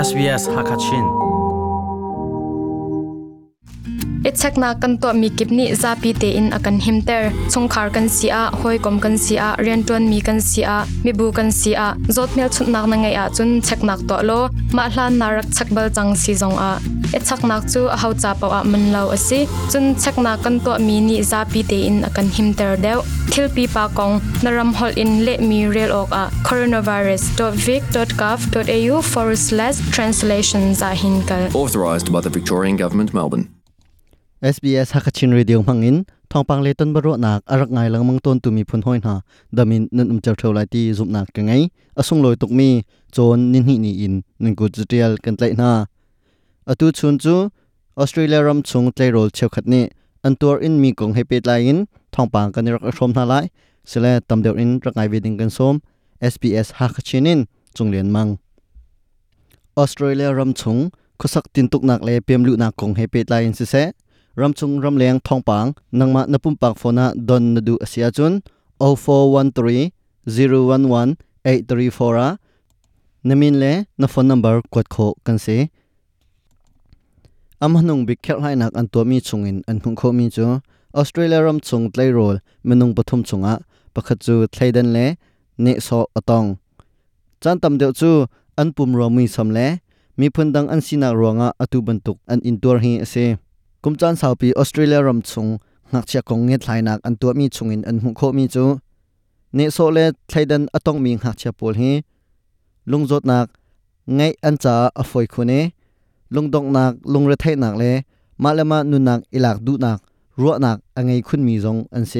SBS Hakachin. Ichakna kan to mi kipni zapi te in akan himter chungkhar kan sia, hoi kom kan sia renton mi kan sia mi bu kan sia. Zotmel chutnak na ngai a chun cheknak to lo. Ma hlan narak chakbal chang si zong a ichaknak chu a hau cha paw a man lo asi chun chekna kan to mi ni zapi te in akan himter deu. Thil pi pa kong naram hol in le mi rel ok a coronavirus.vic.gov.au forward slash translations a hinkal Authorised by the Victorian Government, Melbourne. SBS Hakachin Radio mangin thongpang le ton baro nak arak ngai lang mang ton tumi phun hoi na. Damin nun um chau thau lai ti zup nak ka ngai. Asung loi tuk mi. Chon nin hi ni in. Nin ku tial kan tlai na atu chun chu Australia ram chung tle rol cheu khat ni an in mi kong he pet lai in thongpang kan rak rom na lai sele tam deu in rak ngai veding kan som SBS Hakachin in chung len mang Australia ram chung khusak tin tuk nak le pem lu na kong he pet lai se se se ramchung ramleng thongpang nangma napum pak phona don nadu asia chun 0413 011 834 a namin le na phone number kwat kho kan se amhanung big khel hai nak an to mi chungin an hung kho mi chu australia ram chung tlai rol menung pathum chunga pakhat chu thlaidan le ne so atong chan tam deu chu an pum ro mi sam le mi phundang an sina ronga atu bantuk an intur hi ase kumchan saupi australia ram chung ngak chia kong nge thlainak an tu mi chungin an hu kho mi chu ne so le thlaidan atong mi ngak chia pol hi lungjot nak ngai an cha ลุงดอกนักลุงระไทยนักเลยมาละมานุนักอิลักดูนักรัวนักอังไงคุณมีจงอันเซ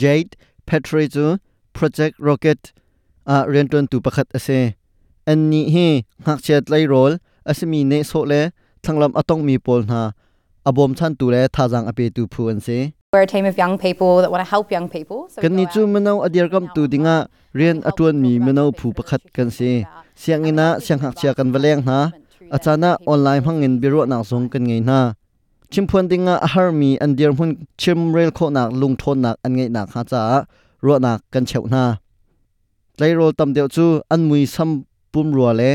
Jade Petri chu Project Rocket a renton tu pakhat ase anni he ngak chet lai rol asmi ne so le thanglam atong mi pol na abom chan tu le thajang ape tu phu an se We're a team of young people that want to help young people. So kan ni chu manaw adir kam tu dinga rian atun mi manaw phu pakhat kan se siang ina siang hak chia kan valeng na achana online hangin biro na song kan ngei na chimphon dinga ahar mi an dir hun chim rel kho nak lung thon nak an ngei nak ha cha ro nak kan cheu na tlai rol tam deu chu an mui sam pum ro le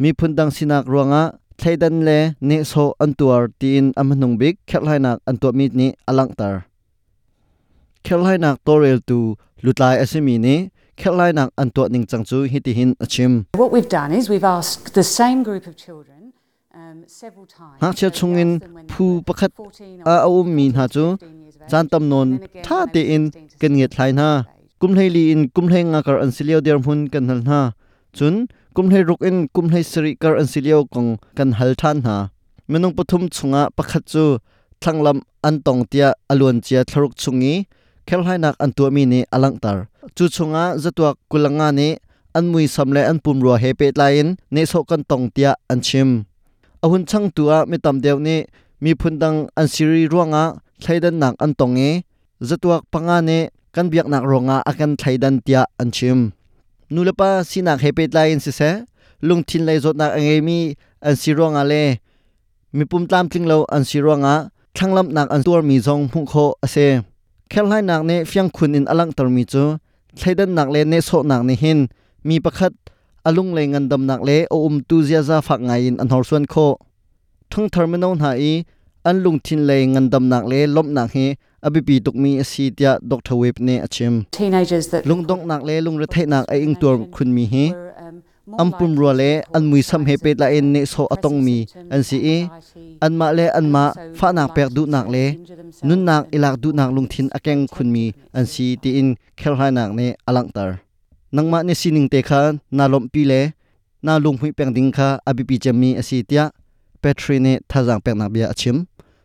mi phun dang sinak ronga thleidan le ne so antuar tin amhnung bik khelhainak antu mi ni alangtar khelhainak torel tu lutlai asimi ni khelhainak antu ning changchu hiti hin achim. What we've done is we've asked the same group of children um, several times. ha we chungin phu pakhat 14 a awum min ha chu 15 years of age, chan tam non tha te in 16 to kan nge thlai na 17 years of age. kum hlei li in kum hlei nga kar an silio der hun kan hal na. Chun kum hlei ruk in kum hlei sri kar an silio kong kan hal than ha menung pathum chunga pakhat chu thanglam an tong tia alun chia thluruk chungi khelhainak an tu mi ni alangtar chu chunga zatuak kulanga ni an mui samle an pum ro he pe lain ne so kan tong tia an chim ahun chang tua mi tam deu ni mi phundang an siri ruanga thlaidan nak an tonge zatuak panga ne kan biak nak ronga akan thlaidan tia an chim nulapa sinak he pe lain si se lung thin lai zot nak ange mi an sironga le mi pum tlam tling lo an sironga thanglam nak an tur mi zong hu kho ase เคลไลนักเนฟียงคุณอินอลังตอรมีจูไทดันนักเลเนโซนักเนหินมีประคัดอลุงเลงันดำนักเลโออุมตูเซียซาฟักไงอินอันฮอร์สวนโคทั้งเทอร์มินอลหายอันลุงทินเลงันดำนักเลลบนักเฮอบิปีตุกมีสีเดียดอกทเวปเนอชิมลุงดอกนักเลลุงระเทนักไออิงตัวคุณมีเฮ ampum to le an mui sam he pe la en ne so atong mi an si e an ma le an ma fa nak pek du nak le nun nak ilak du nak lung thin akeng khun mi an si ti in, khel hai nak ne alang tar. Nang ma ne sining te kha, na lom pi le na lung hui peng ding kha abi pi chem mi asi tia. Petri ne thajang pek nak bia achim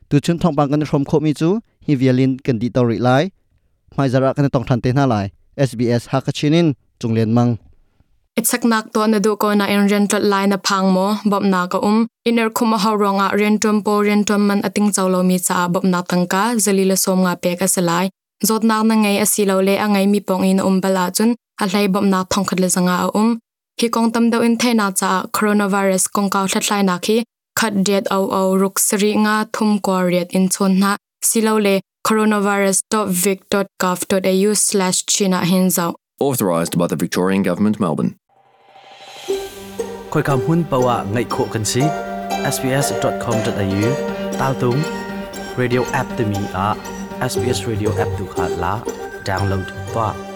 tu chun thong pang kan rom kho mi chu, hi vialin kan di tori lai. Mai zara kan tong than te na lai. Sbs hakachinin chunglen mang. Ichaknak to na du ko na in rental line na pang mo bob na ka um. Iner khuma ha ronga rentum po rentum man ating chawlo mi cha bob na tangka zalila som nga pe ka salai zot na na ngai asilo le angai mi pong in um bala chun a hlai bob na thong khat le zanga a um. Ki kong tam do in thaina cha coronavirus kong ka thlatlai na khi khat det au au ruk sri nga thum ko riat in chon na. Silo le coronavirus.vic.gov.au/china hinzau Authorised by the Victorian Government, Melbourne. คอยคำพูนนปาวะไงโคกันซี sbs.com.au ตาวตุง radio app ตมีอะ SBS radio app ดูขาดละดาวน์โหลดปะ